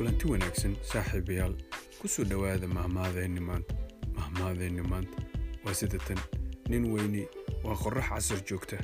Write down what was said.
kulanti wanaagsan saaxiibayaal. Ku soo dhowaada mahmaadeenni maanta. Mahmaadeenni maanta. Waa sidatan. Nin weyni. Waa qorrax casar joogta.